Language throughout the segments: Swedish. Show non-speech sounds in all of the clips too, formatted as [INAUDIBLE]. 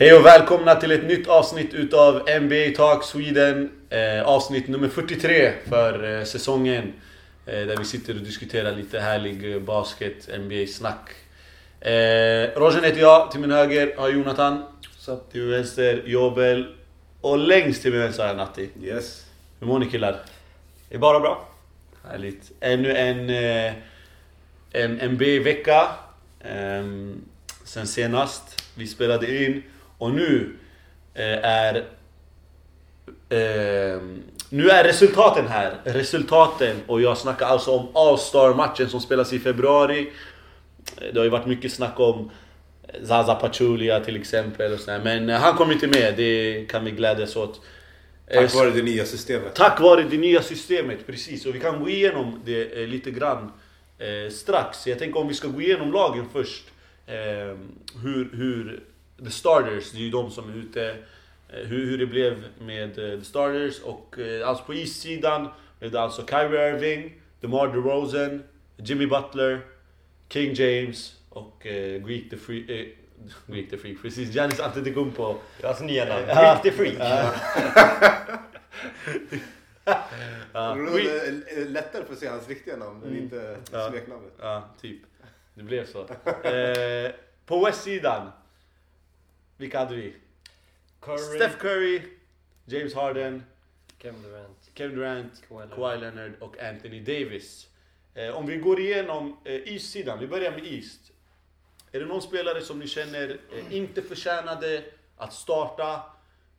Hej och välkomna till ett nytt avsnitt utav NBA Talk Sweden. Eh, avsnitt nummer 43 för eh, säsongen. Eh, där vi sitter och diskuterar lite härlig eh, basket, NBA-snack. Eh, Roger heter jag, till min höger har Jonathan. Så. Till min vänster Jobel. Och längst till min vänster har jag Natti. Yes. Hur mår ni killar? Det är bara bra. Härligt. Ännu en, eh, en NBA-vecka. ehm, sen senast vi spelade in. Och nu eh, är... ehm, nu är resultaten här. Resultaten. Och jag snackar alltså om All-Star-matchen som spelas i februari. Eh, Det har ju varit mycket snack om Zaza Pachulia till exempel. Och sådär. Men eh, han kom inte med, det kan vi glädjas åt. Eh, Tack vare det nya systemet. Tack vare det nya systemet, precis. Och vi kan gå igenom det eh, lite grann eh, strax. Jag tänker om vi ska gå igenom lagen först. Eh, hur, hur the starters, det är ju de som är ute. Eh, hur, hur det blev med eh, the starters. Och eh, alltså på issidan blev det alltså Kyrie Irving, DeMar DeRozan, Jimmy Butler, King James och eh, Greek the Freak. Eh, [LAUGHS] Greek the Freak, precis. Giannis Antetokounmpo. Alltså nya namn. Freak the Freak. Ja, [LAUGHS] Det Greek- är lättare för att se hans riktiga namn än inte Ja. smeknamnet. Ja, typ. Det blev så. På West-sidan. Vilka hade vi? Curry. Steph Curry, James Harden, Kevin Durant. Kevin Durant, Kawhi Leonard. Kawhi Leonard och Anthony Davis. Eh, om vi går igenom eh, East-sidan, vi börjar med East. Är det någon spelare som ni känner eh, inte förtjänade att starta?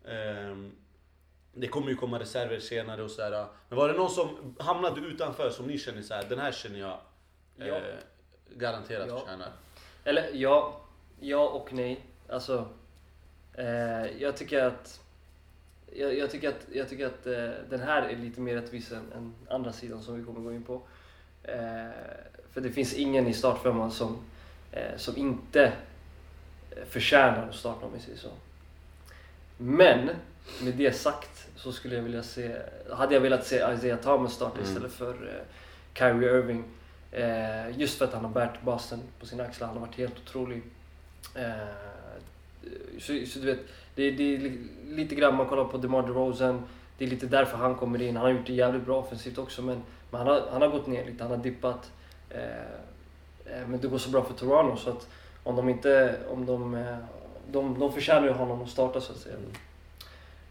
Ehm, det kommer ju komma reserver senare och sådär. Men var det någon som hamnade utanför som ni känner så här, den här känner jag eh, Ja. garanterat Ja. förtjänar? Eller ja, ja och nej. Alltså, eh, jag tycker att jag, jag tycker att, jag tycker att eh, den här är lite mer rättvis än, än andra sidan som vi kommer gå in på. Eh, för det finns ingen i startfemman som, eh, som inte förtjänar att starta om vi säger så. Men med det sagt så skulle jag vilja se, hade jag velat se Isaiah Thomas starta Mm. istället för eh, Kyrie Irving. Eh, just för att han har bärt basen på sina axlar. Han har varit helt otrolig. Eh, så, så du vet, det, det är li- lite grann man kollar på DeMar DeRozan. Det är lite därför han kommer in. Han har gjort det jävligt bra offensivt också men, men han, har, han har gått ner lite, han har dippat. Eh, eh, men det går så bra för Toronto så att om de inte, om de, eh, de, de förtjänar ju honom att starta så att säga.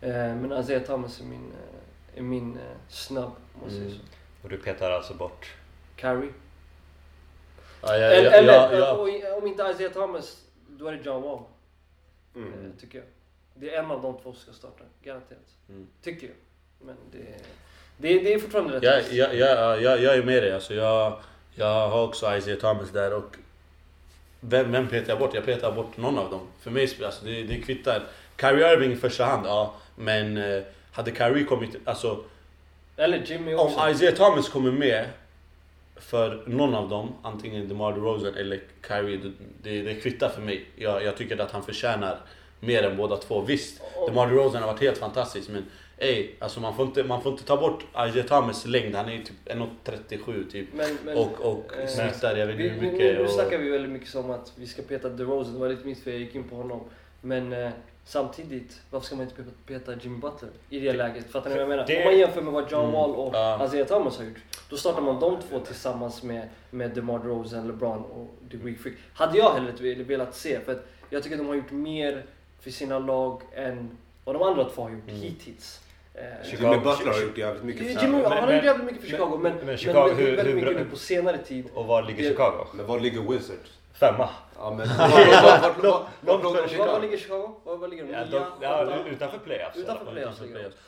Eh, men Isaiah Thomas är min, är min snabb om man säger Mm. så. Och du petar alltså bort? Kyrie. Ja, ja, Eller, ja, eller ja, ja. och- om inte Isaiah Thomas, då är det John Wall. Mm. eh, Tycker jag. Det är en av de två som ska starta, garanterat. Mm. Tycker jag. Men det, det, det är fortfarande rätt. Jag, jag, jag, jag, jag är med dig. Alltså jag, jag har också Isaiah Thomas där. Och vem, vem petar jag bort? Jag petar bort någon av dem. För mig alltså, det, det kvittar. Kyrie Irving i första hand, ja. Men eh, hade Kyrie kommit... Alltså, Eller Jimmy också. om Isaiah Thomas kommer med för någon av dem, antingen DeMar DeRozan eller Kyrie, det, det, kvittar för mig. Jag, jag tycker att han förtjänar mer än båda två. Visst, DeMar DeRozan har varit helt fantastisk men ey, alltså man får inte, man får inte ta bort Isaiah Thomas längd. Han är typ 1,37 typ. Men, men, Och, och eh, snittar, jag vet inte hur nu, mycket. nu och, snackar vi väldigt mycket om att vi ska peta DeRozan. Det var lite mitt fel, jag gick in på honom. Men eh, samtidigt, varför ska man inte peta, Jimmy Butler i det läget? Fattar ni vad jag menar? Det- Om man jämför med vad John Mm. Wall och Ja. Isaiah Thomas har gjort. Då startar man de två tillsammans med, med DeMar DeRozan, LeBron och The Greek Freak. Hade jag hellre velat se, för att jag tycker att de har gjort mer för sina lag än vad de andra två har gjort Mm. hittills. Eh, Chicago- Jimmy Butler har gjort jävligt mycket för Chicago. han har gjort jävligt mycket för men- Chicago, men, men men, Chicago, men hur- väldigt mycket nu på senare tid. Och var ligger Det- Chicago? Men var ligger Wizards? Femma? Ja men... Var, ligger Chicago? Var, ligger de? Ja, de, ja, utanför playoffs. Utanför playoffs.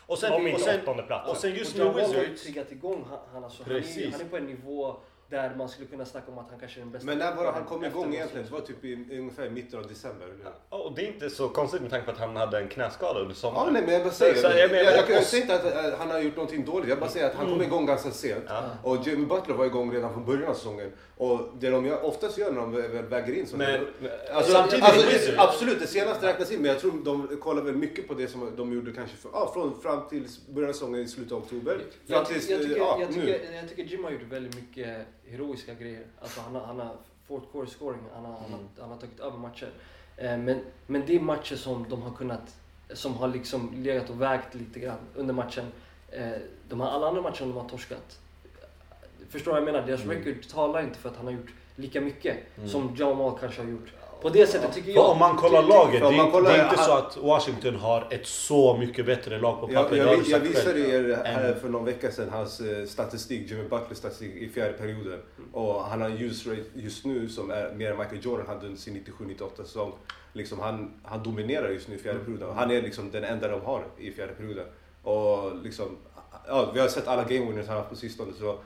Och sen, Om och inte sen, åttonde plats. och sen just med John Wall har ju Wizards. triggat igång han, han, alltså, han, är, han är på en nivå där man skulle kunna snacka om att han kanske är den bästa. Men när var det han kom igång egentligen? Det var typ i, ungefär i mitten av december. eller? Ja, Och det är inte så konstigt med tanke på att han hade en knäskada under Ja, sommaren. nej, men jag bara säger. Så- så jag jag, menar- jag, jag, jag säger inte att eh, han har gjort någonting dåligt. Jag bara säger att han kom igång ganska sent. Ja. Och Jimmy Butler var igång redan från början av säsongen. Och det de gör, oftast gör när de väl väger in så Men Alltså, samtidigt alltså, Wizards- absolut, det senaste räknas in, men jag tror de kollar väl mycket på det som de gjorde kanske för, ja, från fram till början av säsongen i slutet av oktober. Fram Jag, tills, ty- jag, tycker, ja, jag, nu. tycker, jag tycker Jim har gjort väldigt mycket heroiska grejer. Alltså han har, han har fourth quarter scoring, han har, han, har, han har tagit över matcher. Eh, men, men det är matcher som de har kunnat, som har liksom legat och vägt lite grann under matchen. Eh, de här alla andra matcher de har torskat. Förstår du vad jag menar? Deras Mm. record talar inte för att han har gjort lika mycket Mm. som Wall kanske har gjort. På det sättet tycker jag. om man kollar laget, det, man kollar- det är inte han- så att Washington har ett så mycket bättre lag på Jag, pappret. jag, du jag sagt visade er här Än- för någon vecka sedan hans eh, statistik, Jimmy Butlers statistik i fjärde perioden. Och han har en use rate just nu som är mer än Michael Jordan hade under sin 97-98 säsong. Liksom han, han dominerar just nu i fjärde perioden. Och Han är liksom den enda de har i fjärde perioden. Och liksom, ja, vi har sett alla game winners han har haft på sistone. Så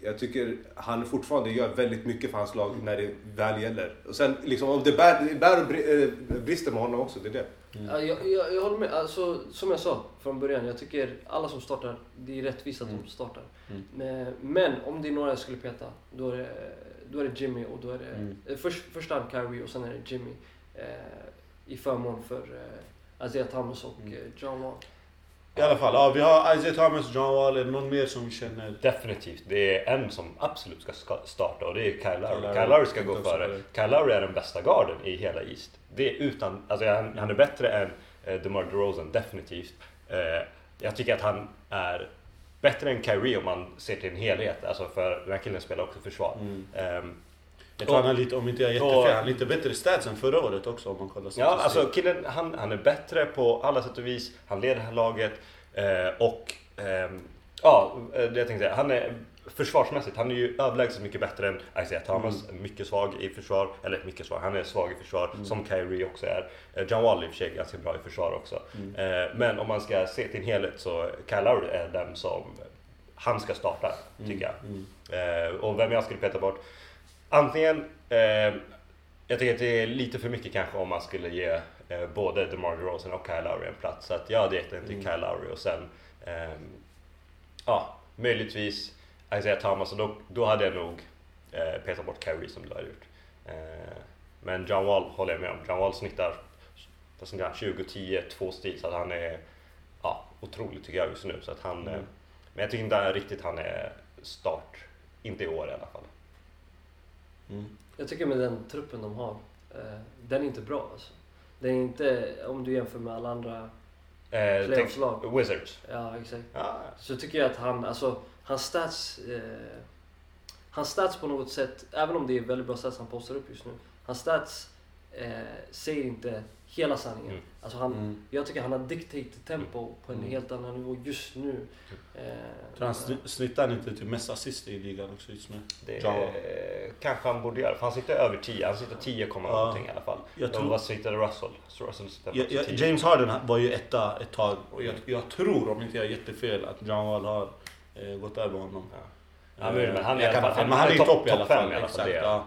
jag tycker han fortfarande gör väldigt mycket för hans lag när det väl gäller. Och sen liksom, om det bär, bär och eh, brister med honom också, det är det. Ja, jag, jag, jag håller med. Alltså, som jag sa från början, jag tycker alla som startar, det är rättvist att Mm. de startar. Mm. Men, men om det är några jag skulle peta, då är det, då är det Jimmy och då är det Mm. eh, först, först hand Kyrie och sen är det Jimmy. Eh, I förmån för eh, Isaiah Thomas och Mm. eh, John Wall. I alla fall, ja, vi har Isaiah Thomas, John Wall, är det någon mer som vi känner? Definitivt. Det är en som absolut ska starta och det är Kyle Lowry. Kyle. Kyle Lowry ska gå före. Kyle Lowry är den bästa garden i hela East. Det är utan, alltså han, han är bättre än eh, DeMar DeRozan, definitivt. Eh, jag tycker att han är bättre än Kyrie om man ser till en helhet. Alltså för den här killen spelar också försvar. Mm. Ehm, Jag tror han har lite, om inte jag är jättefel, han har lite bättre stats än förra året också om man kollar Ja, alltså killen han, han är bättre på alla sätt och vis. Han leder det här laget. Eh, och ehm, ja, eh, det jag tänkte säga. Han är försvarsmässigt, han är ju överlägset mycket bättre än Isaiah Thomas. Mycket svag i försvar. Eller mycket svag, han är svag i försvar. Som Kyrie också är. Eh, John Wall i och för sig ganska bra i försvar också. Mm. Eh, men om man ska se till en helhet så Kyle Lowry är den som han ska starta, tycker jag. Mm. Eh, och vem jag skulle peta bort? Antingen, eh, jag tycker att det är lite för mycket kanske om man skulle ge eh, både DeMar DeRozan och Kyle Lowry en plats. Så att jag hade gett den till Mm. Kyle Lowry och sen, ehm, ja, möjligtvis Isaiah Thomas och då, då hade jag nog eh, petat bort Kyrie som du har gjort. Eh, men John Wall håller jag med om. John Wall snittar vad som kan, 20-10, 2 stil så att han är ja, otrolig tycker jag just nu. Så att han, Mm. eh, men jag tycker inte riktigt han är start. Inte i år i alla fall. Mm. Jag tycker med den truppen de har, eh, den är inte bra alltså. Den är inte, om du jämför med alla andra Eh, playoffslag. Wizards. Ja, exakt. Ja, Så tycker jag att han, alltså, hans stats, eh, hans stats på något sätt, även om det är väldigt bra stats han postar upp just nu, hans stats eh, säger inte hela sanningen. Mm. Alltså han, Mm. Jag tycker han har dictated tempo på en Mm. helt annan nivå just nu. Eh, Jag tror han sni- snittar inte till mest assist i ligan också just nu. det Wall. eh, kanske han borde göra. För han sitter över 10. Han sitter 10, ja. Ja. någonting i alla fall. Jag tror- vad sittade Russell? Så Russell sitter Ja, också ja, 10. James Harden var ju etta ett tag och jag, jag tror, om inte jag är jättefel, att John Wall har eh, gått över honom. Ja. Ja, men- men han är i Jag alla kan fall- ha fel, men han är i topp- fem fall. i alla fall, Exakt, det ja.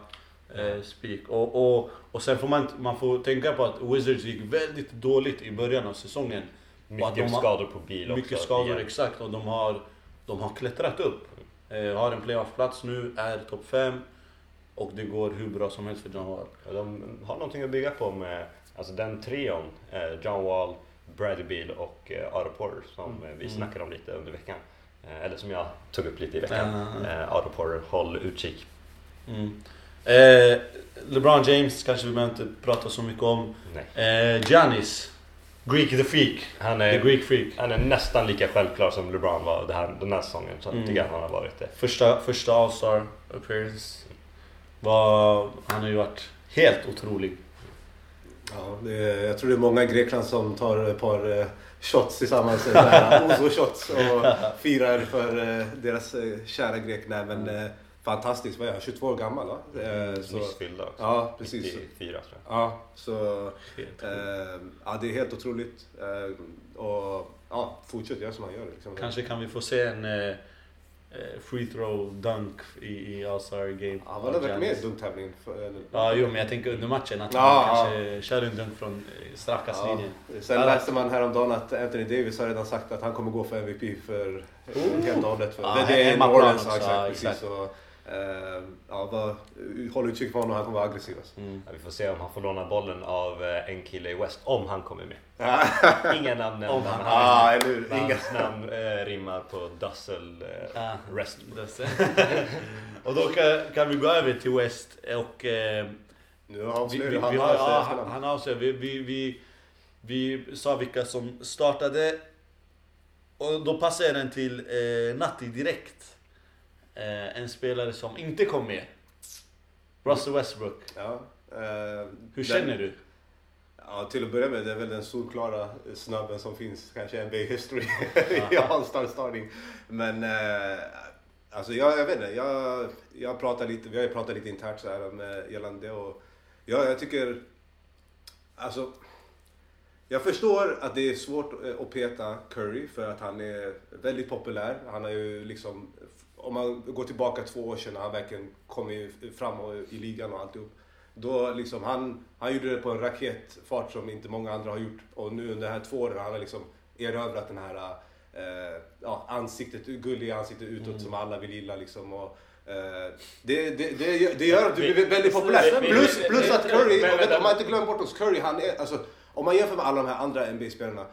Eh, speak. Och, och, och sen får man, man får tänka på att Wizards gick väldigt dåligt i början av säsongen. Mycket skador på bil också. Mycket skador, igen. exakt. Och de har, de har klättrat upp. Eh, har en playoff-plats nu, är topp 5. Och det går hur bra som helst för John Wall. Ja, De har någonting att bygga på med alltså den trion. Eh, John Wall, Bradley Beal och eh, Otto Porter som eh, vi Mm. snackade om lite under veckan. Eh, eller som jag tog upp lite i veckan. Ja. Eh, Otto Porter, håll utkik. Mm. Eh, LeBron James kanske vi behöver inte prata så mycket om. Nej. Eh, Giannis, Greek the Freak. Han The är, Greek Freak. han är nästan lika självklar som LeBron var det här, den här säsongen. Så Mm. tycker jag han har varit det. Första, första All-Star appearance. Var, han har ju varit helt otrolig. Ja, det är, jag tror det är många i Grekland som tar ett par eh, shots tillsammans. [LAUGHS] Oslo-shots och firar för eh, deras eh, kära grek. Nej, men eh, fantastiskt. Vad är han? 22 år gammal va? Eh, så, Nyss också. ja, precis. 94 tror jag. Ja, så eh, ja, det är helt otroligt. Eh, och ja, fortsätt göra som han gör. Liksom. Kanske kan vi få se en eh, eh, free throw dunk i, i All-Star game. Han var väl varit med i Giannis. dunktävling? för- eller- Ja, jo, men jag tänker under matchen att Ja, han ja. kanske kör en dunk från eh, straffkastlinjen. Sen Ja. läste man häromdagen att Anthony Davis har redan sagt att han kommer gå för MVP för Oh. helt och hållet. För, Ja, det, det är New Orleans, också, ja, ja, exakt. exakt. Precis, och, eh, ja, bara, håll utkik på honom, han kommer vara aggressiv. Alltså. Mm. Ja, vi får se om han får låna bollen av eh, en kille i West, om han kommer med. [LAUGHS] Inga namn nämnda, han- ah, eller. Hans namn eh, rimmar på Dussel eh, Ja. Rest. [LAUGHS] och då kan, kan vi gå över till West och eh, Nu Vi, avslöjar vi, du vi han har, ja, han avslöjar. Vi, vi, vi, vi sa vilka som startade. Och då passar jag den till eh, Natti direkt. Eh, en spelare som inte kom med. Russell Westbrook. Ja, eh, Hur den- känner du? Ja, till att börja med, det är väl den solklara snubben som finns kanske i NBA history [LAUGHS] i All-Star starting. Men eh, alltså jag, jag vet inte, jag, jag pratar lite, vi har ju pratat lite internt så här med gällande det och ja, jag tycker, alltså jag förstår att det är svårt eh, att peta Curry för att han är väldigt populär. Han har ju liksom, om man går tillbaka två år sedan när han verkligen kom fram i ligan och alltihop. Då liksom, han, han gjorde det på en raketfart som inte många andra har gjort. Och nu under de här två åren har han liksom erövrat den här eh, ja, ansiktet, gulliga ansiktet utåt som alla vill gilla liksom. Och, eh, det, det, det, det gör att du blir väldigt populär. Plus, plus att Curry, vet, om man inte glömmer bort oss, Curry han är, alltså, om man jämför med alla de här andra NBA-spelarna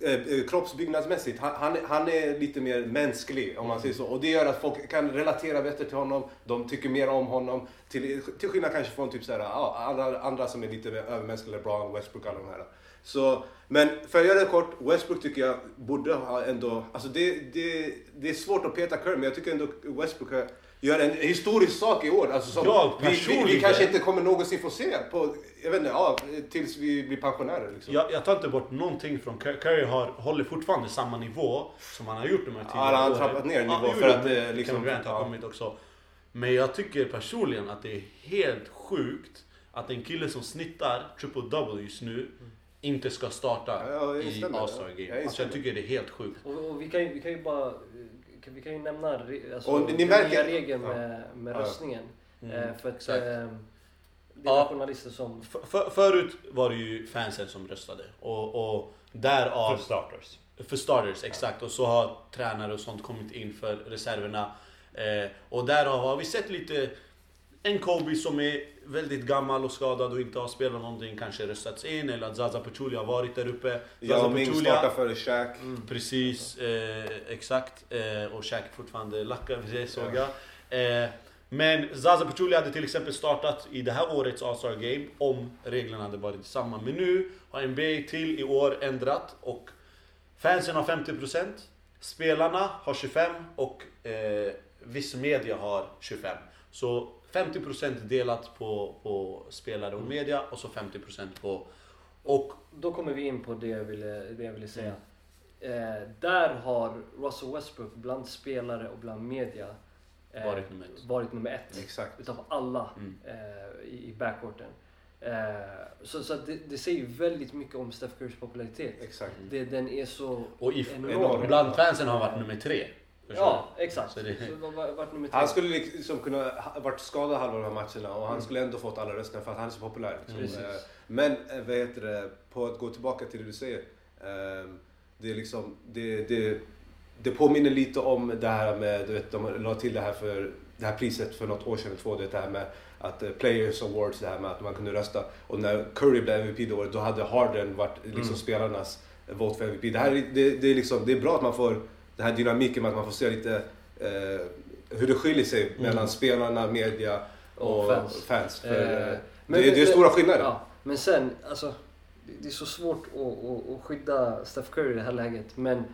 Eh, eh, kroppsbyggnadsmässigt, han, han, är- han är lite mer mänsklig om man säger så. Och det gör att folk kan relatera bättre till honom, de tycker mer om honom. Till, till skillnad kanske från typ så här, alla andra som är lite mer övermänskliga, LeBron, Westbrook, alla de här. Så, men för att göra det kort, Westbrook tycker jag borde ha ändå, alltså det, det, det är svårt att peta Curry, men jag tycker ändå Westbrook har- gör en historisk sak i år. Alltså som Jag vi, vi, vi kanske inte kommer någonsin få se på, jag vet inte, ja, tills vi blir pensionärer. Liksom. Jag, jag tar inte bort någonting från Curry. Curry har, håller fortfarande samma nivå som han har gjort de här tidigare han har åren. trappat ner nivå jo, för att, men eh, liksom- Grant har ja. kommit också. Men jag tycker personligen att det är helt sjukt att en kille som snittar triple double just nu inte ska starta Ja, i instämmer. All-Star Jag Game. Alltså jag tycker det är helt sjukt. Och, och vi, kan ju, vi kan ju bara kan- vi kan ju nämna alltså, Och ni den märker- nya regeln Ja. med, med Ja. röstningen. Mm, Eh, för att exakt. eh, det är Ja. journalister som... För, för, förut var det ju fansen som röstade. Och, och därav... För starters. För starters, exakt. Och så har tränare och sånt kommit in för reserverna. Eh, och därav har vi sett lite en Kobe som är väldigt gammal och skadad och inte har spelat någonting kanske röstats in eller att Zaza Pachulia har varit där uppe. Zaza och Ming startar före Shaq. Precis, eh, exakt. Eh, och Shaq fortfarande lackad, det såg jag. Eh, men Zaza Pachulia hade till exempel startat i det här årets All-Star Game om reglerna hade varit samma. Men nu har NBA till i år ändrat och fansen har 50%, spelarna har 25% och eh, viss media har 25%. Så 50% delat på, på spelare och media och så 50% på... Och Då kommer vi in på det jag ville, det jag ville säga. Mm. Eh, där har Russell Westbrook bland spelare och bland media eh, Varit nummer ett. varit nummer ett. Exakt. Utav alla Mm. eh, i, i backcourten. Eh, så så det, det säger väldigt mycket om Steph Currys popularitet. Exakt. Det, den är så Och i, enorm. bland fansen har han varit nummer tre. Ja, exakt. Så Så det- det var, tre. Han skulle liksom kunna ha varit skadad halva de här matcherna och han skulle ändå fått alla rösterna för att han är så populär. Liksom. Precis. Eh, Men eh, vad heter det, på att gå tillbaka till det du säger. eh, Det är liksom, det, det, det påminner lite om det här med, du vet, de la till det här för det här priset för något år sedan, två, du vet, det här med att eh, Players Awards, det här med att man kunde rösta. Och när Curry blev MVP det året, då hade Harden varit liksom Mm. spelarnas vote för MVP. Det, här, är- det, det, är liksom, det är bra att man får den här dynamiken med att man får se lite eh, hur det skiljer sig Mm. mellan spelarna, media och, Och fans. fans. För, Eh, eh, men- det, det är stora skillnader. Ja, men sen, alltså, det, är så svårt att, att, skydda Steph Curry i det här läget. Men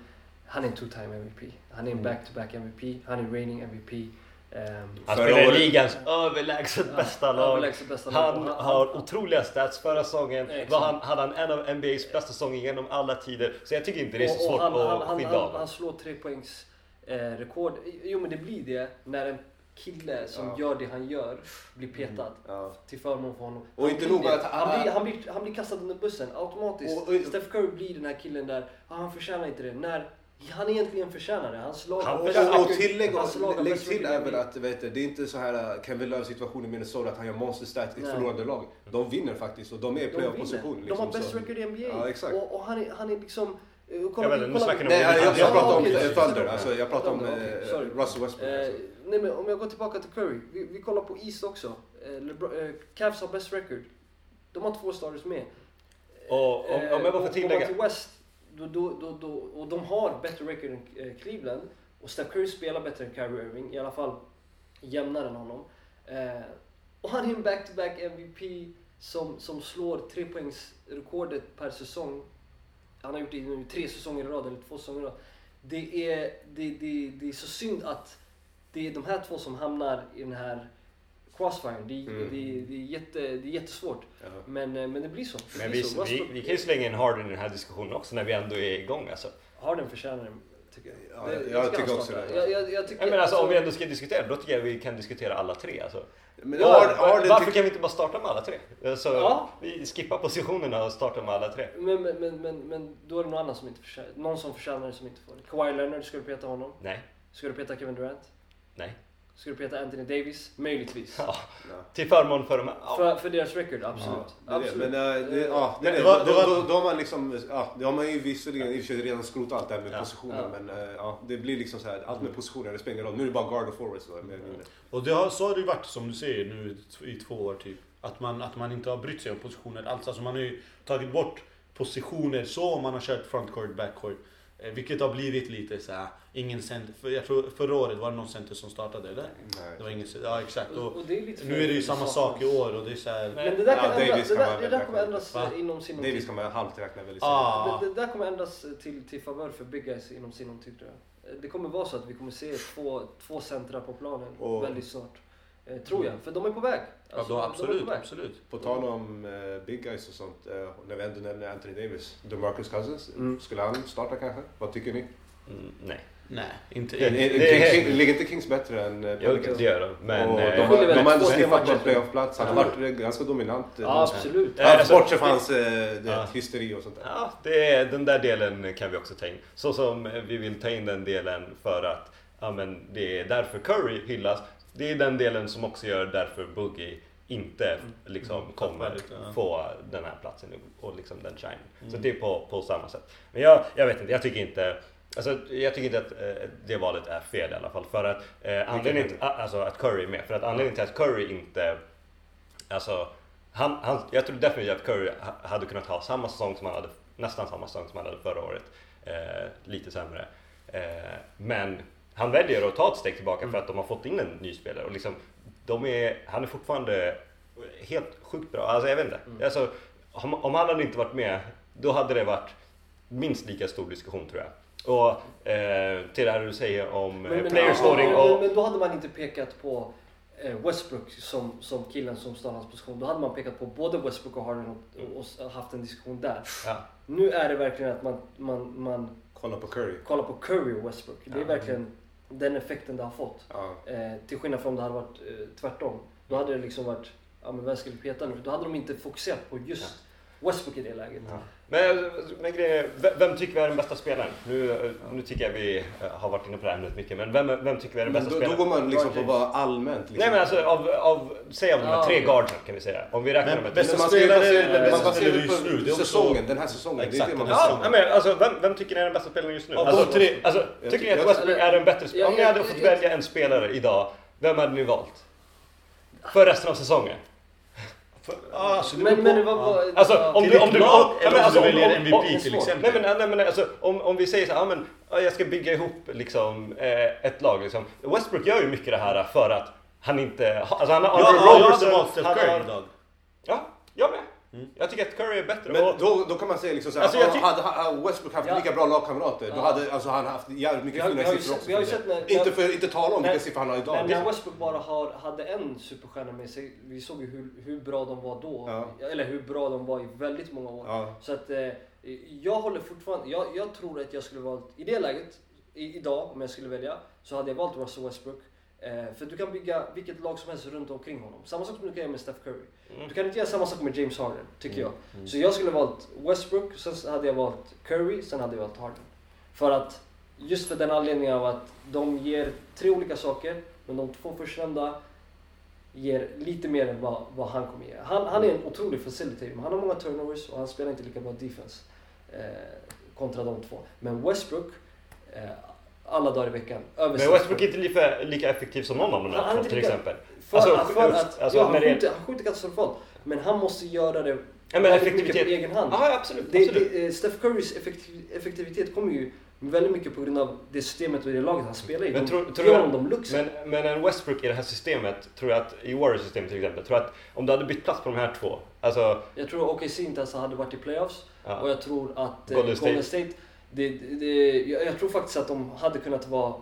han är en two-time MVP. Han är en Mm. back-to-back MVP. Han är reigning MVP. Ehm, Han spelar i ligans överlägset ja, bästa lag. överlägset bästa lag. Han Och har otroliga stats förra säsongen. Var han, hade han en av NBAs bästa säsonger genom alla tider. Så jag tycker inte det är så och- och svårt han, han, att han, skydda han, honom. han slår trepoängs eh, rekord. Jo men det blir det när en kille som Ja. gör det han gör blir petad. Ja. Till förmån för honom. Och Han inte blir nog att han- han, blir, han, blir, han blir kastad under bussen automatiskt. Och- och- Steph Curry blir den här killen där, ah, han förtjänar inte det. När han egentligen förtjänar det. Hans lag Han har Och, bäst och, och tillägg, hans lag har lägg bäst till även att vet du, det är inte så här uh, Kevin Love situation i Minnesota att han gör monster stats i ett förlorande lag. De vinner faktiskt och de är i playoff-position. Liksom, De har bäst så- record i NBA. Ja, exakt. Och, och han, är, han är liksom... eh, Ja, Kolla, men nu snackar ni om- Nej, jag, jag, Ja, pratar om eh. Thunder. Alltså, jag pratar om eh. Russell Westbrook. Eh, Alltså. nej men om jag går tillbaka till Curry. Vi, vi kollar på East också. Eh, Lebron, eh, Cavs har best record. De har två starters med. Och om- om jag bara får och tillägga- Går man till West, då, då, då, då, och de har bättre record än eh, Cleveland. Och Steph Curry spelar bättre än Kyrie Irving. I alla fall jämnare än honom. Eh, Och han är en back-to-back MVP som, som slår trepoängsrekordet per säsong. Han har gjort det nu tre säsonger i rad, eller två säsonger i rad. Det är, det, det, det är så synd att det är de här två som hamnar i den här crossfire. Det, Mm. det, det, är jätte, det är jättesvårt. Ja. Men, eh, men det blir så. Det Men blir vi, så. vi, vi kan ju slänga in Harden i den här diskussionen också när vi ändå är igång alltså. Harden förtjänar det, tycker jag. Ja, Det- jag tycker också startar. det. Jag, jag, jag tycker, Ja, men alltså, om vi ändå ska diskutera, då tycker jag vi kan diskutera alla tre. Alltså. Men Ja, Harden, Harden varför tycker- kan vi inte bara starta med alla tre? Alltså, Ja. Vi skippar positionerna och startar med alla tre. Men, men, men, men, men då är det någon annan som inte förtjänar Någon som förtjänar det som inte får det. Kawhi Leonard, ska du peta honom? Nej, Ska du peta Kevin Durant? nej. Ska du peta Anthony Davis? Möjligtvis. Ja, Ja. till förmån för de här. Ja. För, för deras record, absolut. Det är det. absolut. Men äh, det, ja, det, är Det det. var- Då, det var- då, då har man liksom, ja, det har man ju visserligen i och för sig redan skrotat allt det här med Ja. positioner. Ja. Men äh, ja, det blir liksom så här, allt med positioner, det spelar ingen roll. Nu är det bara guard och forwards då, mer eller mindre. Och det har, så har det ju varit som du säger nu i två år typ. Att man, att man inte har brytt sig om positioner alls. Alltså man har ju tagit bort positioner så man har kört frontcourt, backcourt. Eh, Vilket har blivit lite så här, ingen center. För jag tror förra året var det någon center som startade eller? Nej. Det var ingen. Ja exakt. Och, Och och det är nu är det ju samma sak i år och det är så här, Men det där, kan Ja, ändra, Davis det kan där, man det väl där kommer ändras Va? inom sinom Davis man halvt räkna väldigt Ah. Det, det där kommer ändras till, till favör för big guys inom sinom tid tror jag. Eh, Det kommer vara så att vi kommer se två, två centra på planen Och- väldigt snart. Eh, tror jag, för de är på väg. ja, Alltså, då, de är absolut, på väg. absolut. På tal om eh, big guys och sånt, eh, när vi ändå nämner Anthony Davis, DeMarcus Cousins, Mm. skulle han starta kanske? Vad tycker ni? Mm, nej, Nej, inte... Är- det är- King, King, ligger inte Kings bättre än eh, jo, Pelicans? det gör de. Men... och eh, de, väl de har ändå sniffat på matcher. playoff-plats. Han har varit ganska dominant. Ja, absolut. Ja, Ja, alltså, bortsett från hans det, Ja. hysteri och sånt där. Ja, det är, den där delen kan vi också ta in. Så som vi vill ta in den delen för att ja, men det är därför Curry hyllas. Det är den delen som också gör därför Boogie inte liksom Mm, kommer ja. få den här platsen och liksom den shine. Så Mm. det är på, på samma sätt. Men jag, jag vet inte, jag tycker inte Alltså, jag tycker inte att eh, det valet är fel i alla fall. För att, eh, anledningen till, alltså, att Curry är med. För att anledningen till att Curry inte... Alltså, han, han, jag tror definitivt att Curry ha- hade kunnat ha samma säsong som han hade, nästan samma säsong som han hade förra året. Eh, lite sämre. Eh, men han väljer att ta ett steg tillbaka för att de har fått in en ny spelare. Och liksom, de är, han är fortfarande helt sjukt bra. Alltså jag vet inte. Mm. Alltså, om, om han hade inte varit med, då hade det varit minst lika stor diskussion tror jag. Och eh, till det här du säger om Men, eh, men, player scoring men, och... men då hade man inte pekat på eh, Westbrook som, som killen som står i hans position. Då hade man pekat på både Westbrook och Harden och, och, och haft en diskussion där. Ja. Nu är det verkligen att man, man, man Kolla på Curry. kollar på Curry och Westbrook. Det är Ja. verkligen den effekten det har fått. Ja. Eh, till skillnad från om det hade varit eh, tvärtom. Då hade det liksom varit, ja men vem ska vi peta nu? Då hade de inte fokuserat på just Westbrook i det läget. Men, men grejen är, vem- tycker vi är den bästa spelaren? Nu, nu tycker jag vi eh, har varit inne på det här ämnet mycket, men vem, vem tycker vi är den bästa då, då spelaren? går man liksom på vad allmänt. Liksom. Nej men alltså av, av säg av de här Ja, tre okej. guardsen kan vi säga. Om vi räknar Men med bästa spelare man bästa baserar spelare på just nu? Det säsongen, den här säsongen. Det är Exakt. det man Ja, ja, men alltså vem, vem tycker ni är den bästa spelaren just nu? Av alltså, tre. Alltså, Jag tycker ni att Westbrook är en bättre spelare? Om ni Jag- hade fått välja en spelare idag, vem hade ni valt? För resten av säsongen? För, alltså, Men, men på- var... ja. var Alltså, om Till du- om du- lag ja, men om alltså, du om- väljer om- MVP om- till exempel. Nej men, nej, men alltså, om, om vi säger så här, ja, men, ja, jag ska bygga ihop liksom, eh, ett lag. Liksom. Westbrook gör ju mycket det här för att han inte... Alltså han har Ja, ja, jag hade valt Steph Curry idag. Ja, jag med. Mm. Jag tycker att Curry är bättre. Men och, då, då kan man säga liksom såhär, Alltså, jag ah, tyck- hade, hade Westbrook haft Ja. lika bra lagkamrater, då hade alltså, han haft jävligt mycket har, fina vi har ju siffror också. vi har ju sett när, Inte, för, inte tala om Men- vilka siffror han har idag. Det- när Westbrook bara har, hade en superstjärna med sig, vi såg ju hur, hur bra de var då. Ja. Eller hur bra de var i väldigt många år. Ja. Så att eh, jag håller fortfarande, jag, jag tror att jag skulle valt, i det läget, i, idag om jag skulle välja, så hade jag valt Russell Westbrook. Eh, för du kan bygga vilket lag som helst runt omkring honom. Samma sak som du kan göra med Steph Curry. Mm. Du kan inte göra samma sak med James Harden, tycker Mm. jag. Så jag skulle valt Westbrook, sen hade jag valt Curry, sen hade jag valt Harden. För att, just för den anledningen av att de ger tre olika saker, men de två förstnämnda ger lite mer än vad, vad han kommer ge. Han, han är en otrolig facilitator, men han har många turnovers och han spelar inte lika bra defense eh, kontra de två. Men Westbrook, eh, alla dagar i veckan, över men Westbrook är inte lika, lika effektiv som någon av de Han- han är här inte till exempel. För, Alltså, att, för att, alltså, ja, han, skjuter, han skjuter katastrofalt, men han måste göra det Ja, men effektivitet. på egen hand. Ja, absolut. Det, absolut. det, eh, Steph Currys effektiv, effektivitet kommer ju väldigt mycket på grund av det systemet och det laget han spelar i. Men de, tror- tror jag- de luxen. Men, men en Westbrook i det här systemet, tror jag att, i Warriors-systemet till exempel, tror jag att om du hade bytt plats på de här två, alltså, Jag tror OKC inte ens hade varit i playoffs. ja, Och jag tror att eh, Golden Golden State. Det, det, jag, jag tror faktiskt att de hade kunnat vara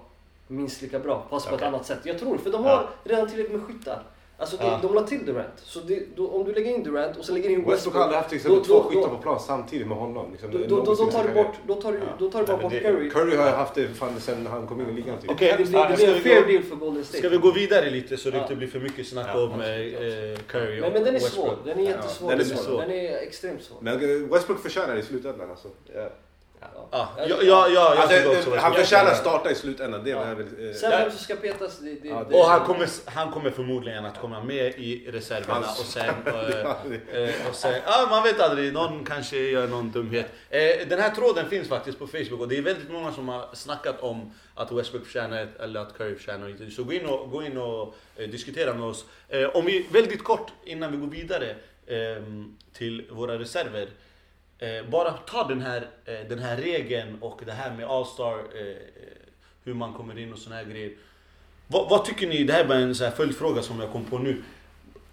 minst lika bra, fast på ett annat sätt. Jag tror för de har Ja. redan tillräckligt med skyttar. Alltså det, Ja. de la till Durant. Så det, då, om du lägger in Durant och sen lägger in Westbrook Westbrook. har aldrig haft till exempel Då- två då- skyttar då- på plan samtidigt med honom. Liksom, Då, då, då, tar du bort, då tar du, Ja. då tar du bara bort Curry. Curry har haft det fan sen han kom in i ligan typ. Okej, Det, det, blir en fair deal för Golden State. Ska vi gå vidare lite så det Ja. inte blir för mycket snack Ja, om absolut, eh, Curry och Men, men den är Westbrook. svår. Den är jättesvår. Ja, den är svår. Den är extremt svår. Men eh, Westbrook förtjänar det i slutändan alltså. Ja. Ja, ja, ja, jag Alltså, tycker också han förtjänar starta i slutändan. Det Ja. jag väl... eh, Sen vem som ska petas, det, det, Ja, det, Och han kommer, han kommer förmodligen att komma med i reserverna Hans- och sen... [LAUGHS] eh, Ja, det- Eh, och sen, ja, man vet aldrig, någon kanske gör någon dumhet. Eh, den här tråden finns faktiskt på Facebook och det är väldigt många som har snackat om att Westbrook förtjänar eller att Curry förtjänar. Så gå in och, gå in och eh, diskutera med oss. Eh, om vi väldigt kort innan vi går vidare ehm, till våra reserver. Eh, bara ta den här, eh, den här regeln och det här med All-Star, eh, eh hur man kommer in och såna här grejer. Vad, vad tycker ni? Det här är bara en så här följdfråga som jag kom på nu.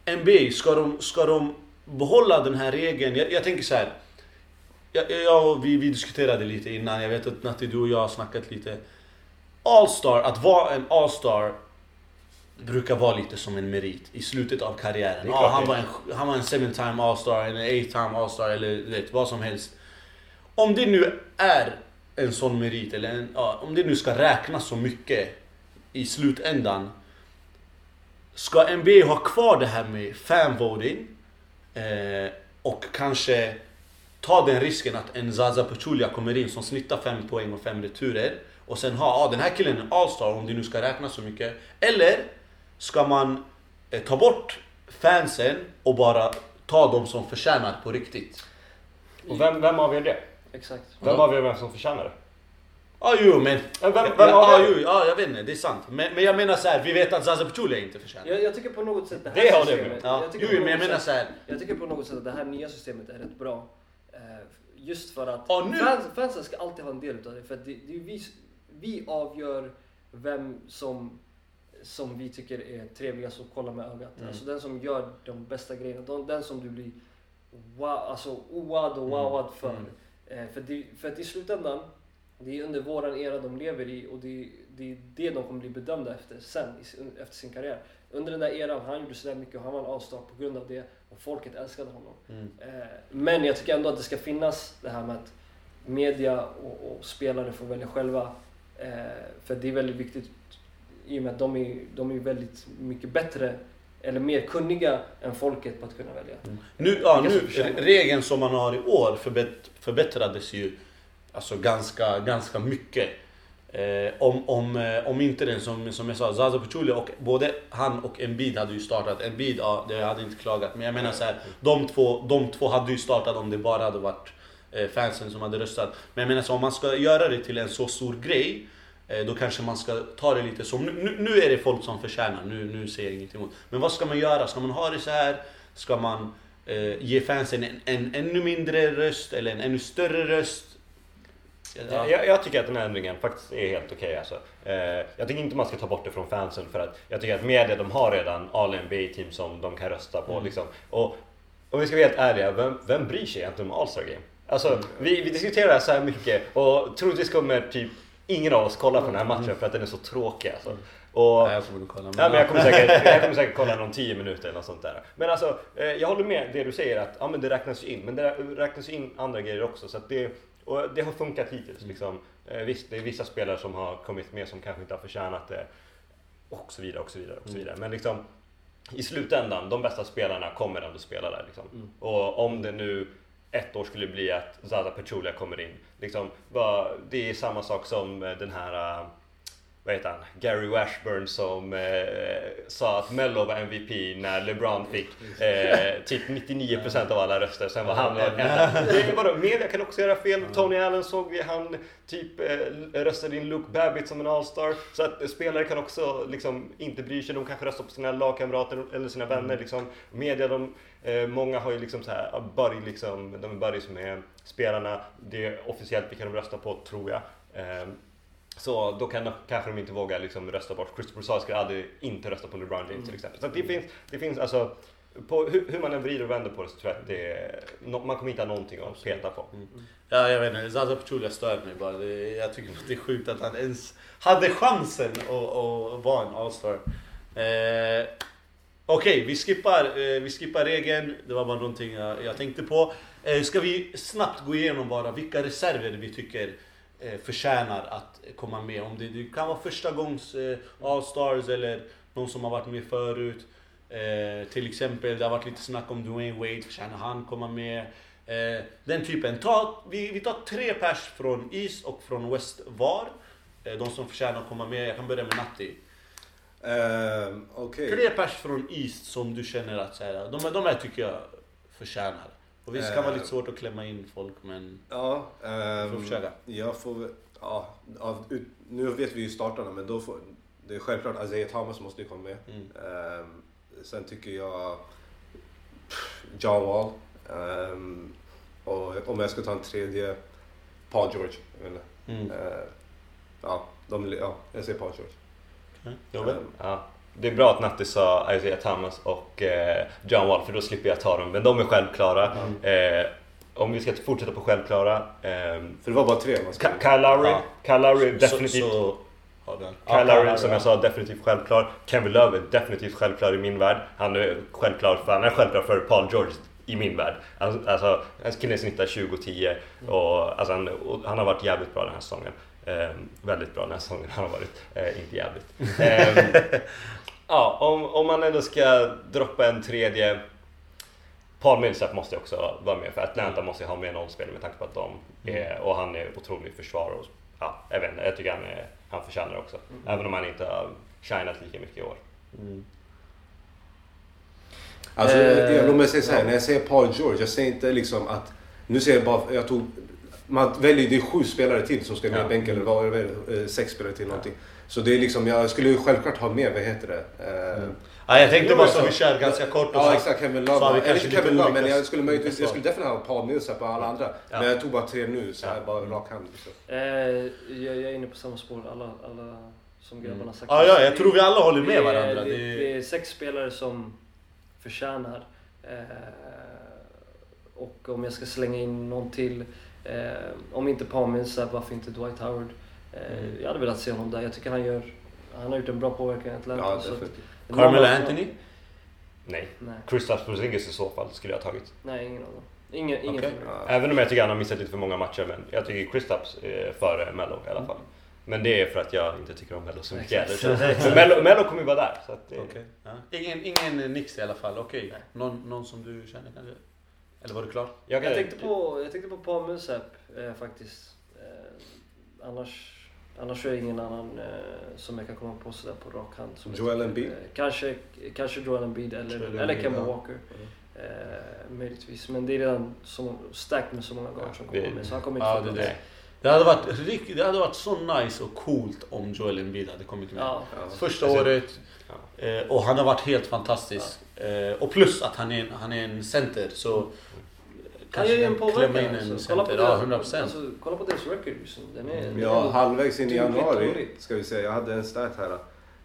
NBA, ska de, ska de behålla den här regeln? Jag, jag tänker så här. Jag, jag vi, vi diskuterade lite innan, jag vet att Natti du och jag har snackat lite. All-star, att vara en All-star brukar vara lite som en merit i slutet av karriären. Klart han, var en, han var en seven time All-star, en eight time All-star eller vet, vad som helst. Om det nu är en sån merit, eller en, ja, om det nu ska räknas så mycket i slutändan. Ska NBA ha kvar det här med fanvoting eh, och kanske ta den risken att en Zaza Pachulia kommer in som snittar 5 poäng och 5 returer och sen ha, ah, den här killen är en all-star om det nu ska räknas så mycket. Eller ska man eh, ta bort fansen och bara ta dem som förtjänar på riktigt? och vem, vem avgör det? Exakt. Vem Ja. avgör vem som förtjänar det? Ja, jo men... Vem, vem ja, avgör jo, ja, jag vet inte, det är sant. Men, men jag menar så här, vi vet att Zaza Pachulia inte förtjänar. Jag, jag tycker på något sätt det här Det har det systemet... Ja, jag tycker jo, på men jag något menar sätt- så här. Jag tycker på något sätt att det här nya systemet är rätt bra. Eh, Just för att nu- fans, fansen ska alltid ha en del utav det. För att det, det är vi, vi avgör vem som, som vi tycker är trevligast att kolla med ögat. Mm. Alltså den som gör de bästa grejerna. De, den som du blir wow, alltså owad och wowad för. Mm. Eh, för, det, för att i slutändan, det är under våran era de lever i och det, det är det de kommer bli bedömda efter sen, efter sin karriär. Under den där eran, han gjorde sådär mycket och han var en all-star på grund av det och folket älskade honom. Mm. Eh, men jag tycker ändå att det ska finnas det här med att media och, och spelare får välja själva. Eh, för det är väldigt viktigt i och med att de är, de är väldigt mycket bättre eller mer kunniga än folket på att kunna välja. Nu, ja, nu, regeln som man har i år förbätt, förbättrades ju alltså ganska, ganska mycket. Eh, om, om, eh, om inte den som, som jag sa, Zaza Pachulia och både han och Embiid hade ju startat. Embiid, ja, det hade inte klagat. Men jag menar så här, de två, de två hade ju startat om det bara hade varit eh, fansen som hade röstat. Men jag menar så om man ska göra det till en så stor grej då kanske man ska ta det lite som, nu, nu, är det folk som förtjänar, nu, nu säger jag ingenting emot. Men vad ska man göra? Ska man ha det så här? Ska man eh, ge fansen en, en ännu mindre röst eller en ännu större röst? Ja. Jag, jag tycker att den här ändringen faktiskt är helt okej alltså. eh, Jag tycker inte man ska ta bort det från fansen för att jag tycker att media de har redan all NBA-team som de kan rösta på Mm. liksom. Och om vi ska vara helt ärliga, vem, vem bryr sig egentligen om All-Star Game? Alltså Mm. vi, vi diskuterar det här så här mycket och troligtvis kommer typ ingen av oss kolla på den här matchen för att den är så tråkig alltså. Och, Nej, jag får kolla. Men, Ja, men jag, kommer säkert, jag kommer säkert kolla någon 10 minuter eller något sånt där. Men alltså, eh, jag håller med det du säger att ja, men det räknas ju in. Men det räknas ju in andra grejer också. Så det, och det har funkat hittills. Liksom. Eh, visst, det är vissa spelare som har kommit med som kanske inte har förtjänat det. Och så vidare och så vidare. Och så vidare. Men liksom, i slutändan, de bästa spelarna kommer ändå spela där. Liksom. Mm. Och om det nu ett år skulle bli att Zaza Pachulia kommer in. Liksom, det är samma sak som eh, den här eh, vad heter han, Gary Washburn som eh, sa att Mello var MVP när LeBron fick eh, typ 99% av alla röster. Sen var han enda. Bara, media kan också göra fel. Tony Allen såg vi, han typ eh, röstade in Luke Babbitt som en All-star. Så att spelare kan också liksom inte bry sig. De kanske röstar på sina lagkamrater eller sina vänner. Liksom. Media, de, eh, många har ju liksom så här, buddy, liksom, de är buddies med spelarna. Det är officiellt vilka de röstar på, tror jag. Så då kan, kanske de inte våga liksom rösta bort. Chris Broussard skulle aldrig inte rösta på LeBron James till exempel. Så det finns, det finns alltså, på hur, hur man än vrider och vänder på det så tror jag att det är, man kommer inte ha någonting att peta på. Ja, jag vet inte. Zaza Pachulia stör mig bara. Det, jag tycker att det är sjukt att han ens hade chansen att, att vara en All-Star. Eh, Okej, vi, skippar, eh, vi skippar regeln. Det var bara någonting jag, jag tänkte på. Eh, ska vi snabbt gå igenom bara vilka reserver vi tycker eh, förtjänar att komma med? Om det, det kan vara första gångs eh, All-Stars eller någon som har varit med förut. Eh, till exempel, det har varit lite snack om Dwayne Wade, förtjänar han komma med? Eh, den typen. Ta, vi, vi tar tre pers från East och från West var. Eh, de som förtjänar att komma med. Jag kan börja med Natti. Ehm, Okej. Tre pers från East som du känner att så här, de, de här tycker jag förtjänar. Och visst kan vara lite svårt att klämma in folk men... Ja, ehm, får försöka. Jag får ja, av, ut, nu vet vi ju startarna men då får, det är självklart Isaiah Thomas måste ju komma med. Mm. Ehm, sen tycker jag John Wall. Ehm, och om jag ska ta en tredje, Paul George. Jag vet inte. Mm. Ehm, ja, de, ja, jag säger Paul George. Jobbe? Ehm, Ja. Det är bra att Natti sa Isaiah Thomas och eh, John Wall för då slipper jag ta dem. Men de är självklara. Eh, om vi ska fortsätta på självklara. ehm, för det var bara tre man. Ka- Kyle Lowry, Ja. Kyle Lowry definitivt. Så, så, ja. Kyle Ja, Lowry som jag sa definitivt självklar. Kevin Love är definitivt självklar i min värld. Han är självklar för, han är självklar för Paul George i min värld. Alltså, alltså en kille snittar 20-10 och, alltså, han, och han har varit jävligt bra den här säsongen. Ehm, väldigt bra den här säsongen har han varit. Eh, inte jävligt. Ehm, ja, om, om man ändå ska droppa en tredje Paul Millsap måste jag också vara med för Atlanta måste jag ha med någon spelare med tanke på att de är, och han är otrolig försvarare. Och, ja, jag vet inte, jag tycker han, är, han förtjänar det också. Även om han inte har shinat lika mycket i år. Mm. Alltså, Eh, jag, låt mig säga så här, ja. när jag säger Paul George, jag säger inte liksom att... Nu säger jag bara, jag tog... Man väljer, det är sju spelare till som ska med i Ja. bänken, eller vad är det, eh, sex spelare till någonting. Så det är liksom, jag skulle ju självklart ha med, vad heter det? Eh, Ja, jag tänkte bara så så- vi kör ganska kort och Ja så- exakt, Kevin Love. vi Eller inte Kevin Love, men jag skulle möjligtvis, jag skulle definitivt ha Paul Millsap och alla andra. Ja. Men jag tog bara tre nu, så här, bara rak hand. Så. Eh, jag, jag är inne på samma spår, alla, alla som grabbarna sagt. Ja, ja, jag tror vi alla håller med det är, varandra. Det, Det, det är sex spelare som förtjänar. Eh, och om jag ska slänga in någon till, eh, om inte Millsap, varför inte Dwight Howard? Eh, Mm. Jag hade velat se honom där. Jag tycker han gör, han har gjort en bra påverkan i Atlanta. Ja, så att- definitivt. Carmelo Någon- Anthony? Nej. Nej, Kristaps Porzingis i så fall skulle jag ha tagit. nej, ingen av dem. Ingen, ingen. Ja. Även om jag tycker han har missat lite för många matcher. Men jag tycker Kristaps är före Mello i alla fall. Men det är för att jag inte tycker om Mello så mycket heller. [LAUGHS] Mello, Mello kommer ju vara där. Så att Okej. Ja. Ingen, ingen Nix i alla fall, okej. Någon, någon som du känner kanske? Eller var du klar? jag, Jag tänkte på, jag tänkte på Paul Millsap eh, faktiskt. Eh, annars, annars är det ingen annan eh, som jag kan komma på sådär på rak hand. Som Joel Embiid? Eh, kanske, kanske Joel Embiid eller, Joel eller Kemba. Walker. Eh, möjligtvis. Men det är redan så, starkt med så många guards som kommer med. Så han kommer inte få det. Det. Hade, varit, rikt- det hade varit så nice och coolt om Joel Embiid hade kommit med. Ja, Ja. Första Alltså, året. ja. Eh, och han har varit helt fantastisk. Eh, och plus att han är, en- han är en center så... Han gör ju en kan klämma påverkan. in en Alltså. Kolla, på center. Ja, deras, 100 procent. alltså, kolla på deras record nu. Den är, den Ja, halvvägs in i januari ska vi säga. Jag hade en stat här.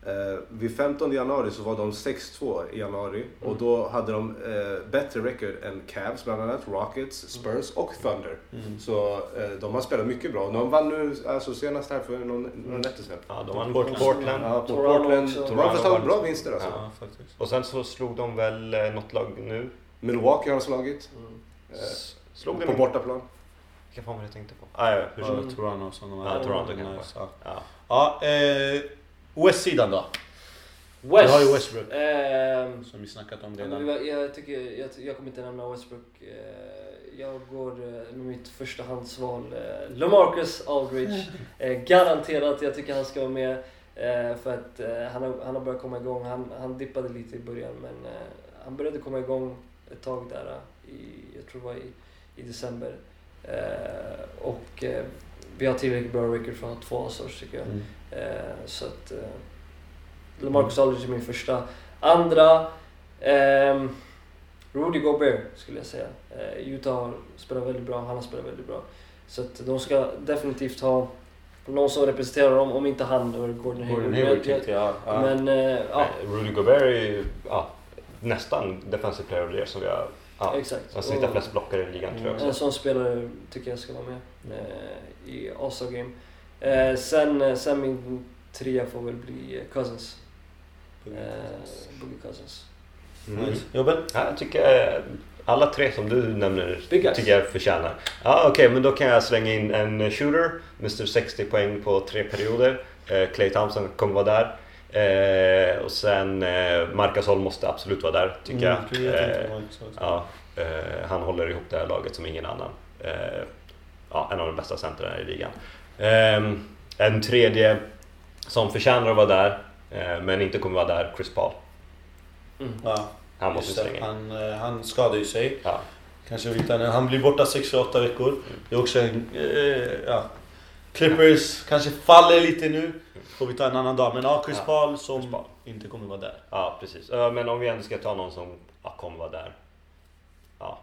Eh, vid 15 januari så var de 6-2 i januari och då hade de eh, bättre record än Cavs bland annat, Rockets, Spurs och Thunder. Mm. Så eh, de har spelat mycket bra. De vann nu alltså, senast här för någon, några nätter sedan. Ja, de vann Portland. Portland. Ja, Toronto Portland. också. De har fått ta Toronto bra vinster alltså. Ja, faktiskt. Och sen så slog de väl eh, något lag nu. Milwaukee har de slagit. Mm. Eh, Slog de på bortaplan. Vilka fan var det jag tänkte på? Ah, ja, hur som Ja. Toronto och sådana. Ja, Toronto nice, kanske. ja. Ja. Ja, eh, West-sidan då? West. Vi har ju Westbrook. Ehm, Som vi snackat om redan. var- jag, tycker, jag, jag kommer inte nämna Westbrook. Eh, Jag går eh, med mitt förstahandsval. eh, LaMarcus Aldridge. [LAUGHS] Eh, Garanterat, jag tycker han ska vara med. eh, För att eh, han har, han har börjat komma igång. Han, han dippade lite i början men eh, han började komma igång ett tag där eh, i, jag tror det var i, i december. Eh, Och eh, vi har tillräckligt bra record för att ha två All-Stars tycker jag. Mm. Eh, så att... Eh, LaMarcus Aldridge är min första. Andra... ehm, Rudy Gobert skulle jag säga. Eh, Utah har spelat väldigt bra, han har spelat väldigt bra. Så att de ska definitivt ha någon som representerar dem, om inte han då är det Gordon Hayward. Gordon Hayward jag. Ja. Men eh, ja, Eh, Rudy Gobert är ju ja, nästan defensive player of the year som vi har... Ja, exakt. han snittar flest blockar i ligan tror jag En också. sån spelare tycker jag ska vara med eh, i All-Star Game. Eh, sen, eh, sen min trea får väl bli eh, Cousins. Eh, Boogie Cousins. Mm. Nice. Jobben? Ja, jag tycker eh, alla tre som du nämner Big tycker jag förtjänar. Ja, Okej, men då kan jag slänga in en shooter. Mr 60 poäng på tre perioder. Eh, Clay Thompson kommer vara där. Eh, och sen eh, Marcus Holm måste absolut vara där tycker Mm, jag. Eh, ja, eh, han håller ihop det här laget som ingen annan. Eh, ja, en av de bästa centrarna i ligan. Eh, en tredje som förtjänar att vara där eh, men inte kommer vara där, Chris Paul. Mm. Ja, Han måste slänga. Han, eh, han skadade ju sig. Ja. Kanske utan, han blir borta 6-8 veckor. Det är också en... Eh, ja. Clippers kanske faller lite nu. Får vi ta en annan dag. Men ja, Chris Ja, Paul som Chris Paul. inte kommer vara där. Ja, precis. Men om vi ändå ska ta någon som ja, kommer vara där. Ja,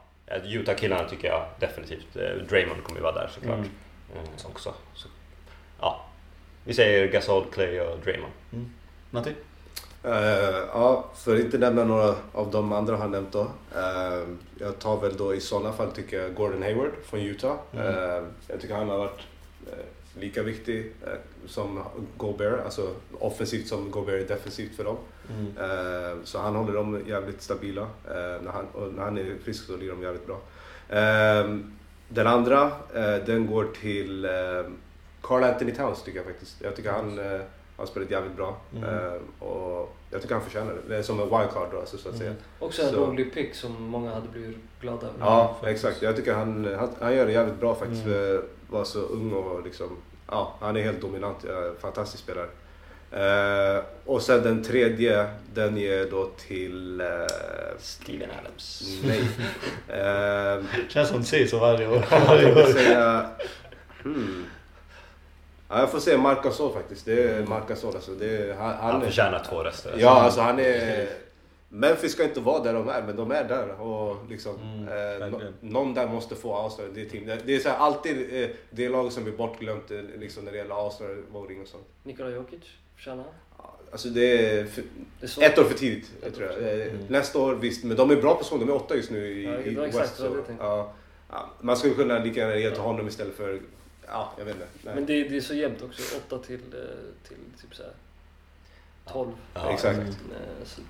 Utah-killarna tycker jag definitivt. Draymond kommer ju vara där såklart. Mm. Eh, också. Så, ja. Vi säger Gasol, Clay och Draymond. Matti? Eh, ja, för att inte nämna några av de andra han nämnt då. Eh, jag tar väl då i sådana fall tycker jag Gordon Hayward från Utah. Mm. Eh, jag tycker han har varit lika viktig som Gobert, alltså offensivt som Gobert är defensivt för dem. Mm. Så han håller dem jävligt stabila. När, han, och när han är frisk så ligger de jävligt bra. Den andra, eh, den går till eh, Carl Anthony Towns tycker jag faktiskt. Jag tycker han eh, har spelat jävligt bra. Mm. Och jag tycker han förtjänar det. Det är som en wildcard då, alltså, så att säga. Mm. Också en rolig pick som många hade blivit glada över. Ja, exakt. Jag tycker han, han, han gör det jävligt bra faktiskt. Mm. Vara så ung och liksom, ja, han är helt dominant. Fantastisk spelare. Eh, och sen den tredje, den ger då till... Eh, Steven Adams. nej. [LAUGHS] Eh, Känns som du säger så varje år. jag får år. säga... Hmm. Ja, jag får säga Marc Gasol faktiskt. Det är Marc Gasol alltså. Det är, han, han, Han är- förtjänar två röster. Ja, alltså han är... Memphis ska inte vara där de är, men de är där. Och liksom, Mm, eh, nå- någon där måste få All-Star. Det är, team. Det, det är så här, alltid eh, det lag som blir bortglömt liksom, när det gäller All-Star voting och sånt. Nikola Jokic, Ja, Alltså det är för, Det är ett år för tidigt, Ett tror jag. Eh, Mm. Nästa år visst, men de är bra på sång. De är åtta just nu i, Ja, i West. exakt Så, jag ja, ja, man skulle kunna lika gärna ge till honom istället för... Ja, jag vet inte. Nej. Men det, det är så jämnt också. 8 till, eh, till typ så här 12. Ja, Exakt. Eh, Så, så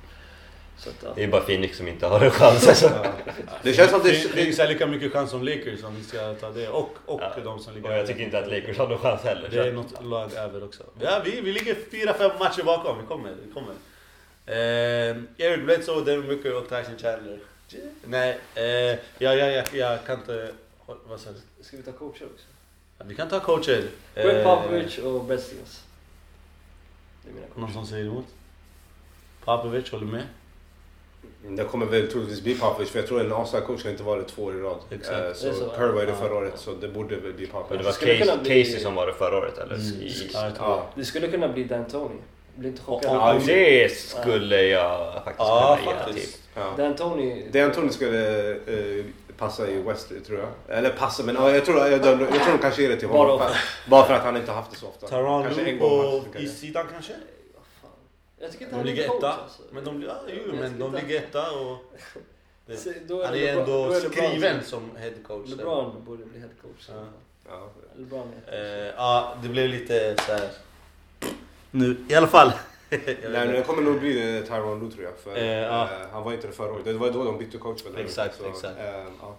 att, ja. Det är bara Phoenix som inte har en chans. Alltså. Ja. Det känns som Det det... här lika mycket chans som Lakers om vi ska ta det. Och, och Ja. de som ligger Och jag tycker inte att Lakers har någon chans heller. Det är något lag över också. Ja, vi, vi ligger fyra, fem matcher bakom. Vi kommer. Vi kommer. Eh, Eric Bledsoe, Devin Booker och Tyson Chandler. Nej, eh, ja, ja, ja, jag kan inte... Vad sa du? Ska vi ta coacher också? Ja, Vi kan ta coacher. Greg Eh, Popovich och mina Någon som säger emot? Popovic håller med. Det kommer väl troligtvis bli Popovich för jag tror en All-Star-coach ska inte vara det två år i rad. Exakt. Eh, Det Så, så. Kerr var det Ja. förra året så det borde väl bli Men Popovich. det var kunna Casey, bli- Casey som var det förra året eller? Mm. I, Ja, Ja. Det skulle kunna bli Dan Tony. Blir inte chockad. Ja, Ja, det skulle jag faktiskt Ja, kunna ge faktiskt. Ja. Dan Tony... Det Antoni skulle eh, passa i West tror jag. Eller passa men ja, jag, tror, jag, jag, jag tror de kanske ger det till Bara honom. Bara för att han inte haft det så ofta. Taran Kanske en gång kanske. issidan kanske? Jag tycker inte De han är ligger etta. alltså. Men de, ja, Jag men tycker de inte- ligger etta och... [LAUGHS] Det, Så då han det är ändå då är LeBron skriven som- som head coach. LeBron borde bli head coach. Ja. Ja. LeBron är Eh, ja, det blev lite så här. Nu, i alla fall. [LAUGHS] Nej, men det kommer nog bli Tyron Lue tror jag. För, Eh, ja. eh, han var inte det förra året. Det var då de bytte coach. väl? Exakt, så, exakt. eh, ja.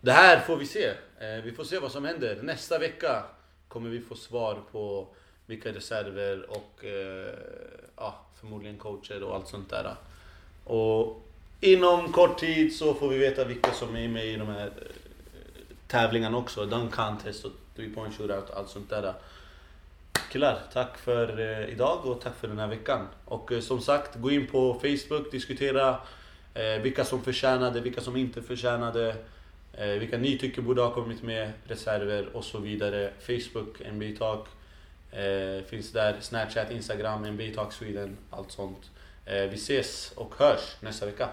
Det här får vi se. Eh, vi får se vad som händer. Nästa vecka kommer vi få svar på vilka reserver och eh, ja, förmodligen coacher och allt sånt där. Och inom kort tid så får vi veta vilka som är med i de här eh, tävlingarna också. Dunk contest och three point shootout och allt sånt där. Killar, tack för eh, idag och tack för den här veckan. Och eh, som sagt, gå in på Facebook, diskutera eh, vilka som förtjänade, vilka som inte förtjänade. Eh, vilka ni tycker borde ha kommit med, reserver och så vidare. Facebook, NBA Talk. Eh, finns där. Snapchat, Instagram, NBA Talk Sweden, allt sånt. Eh, vi ses och hörs nästa vecka.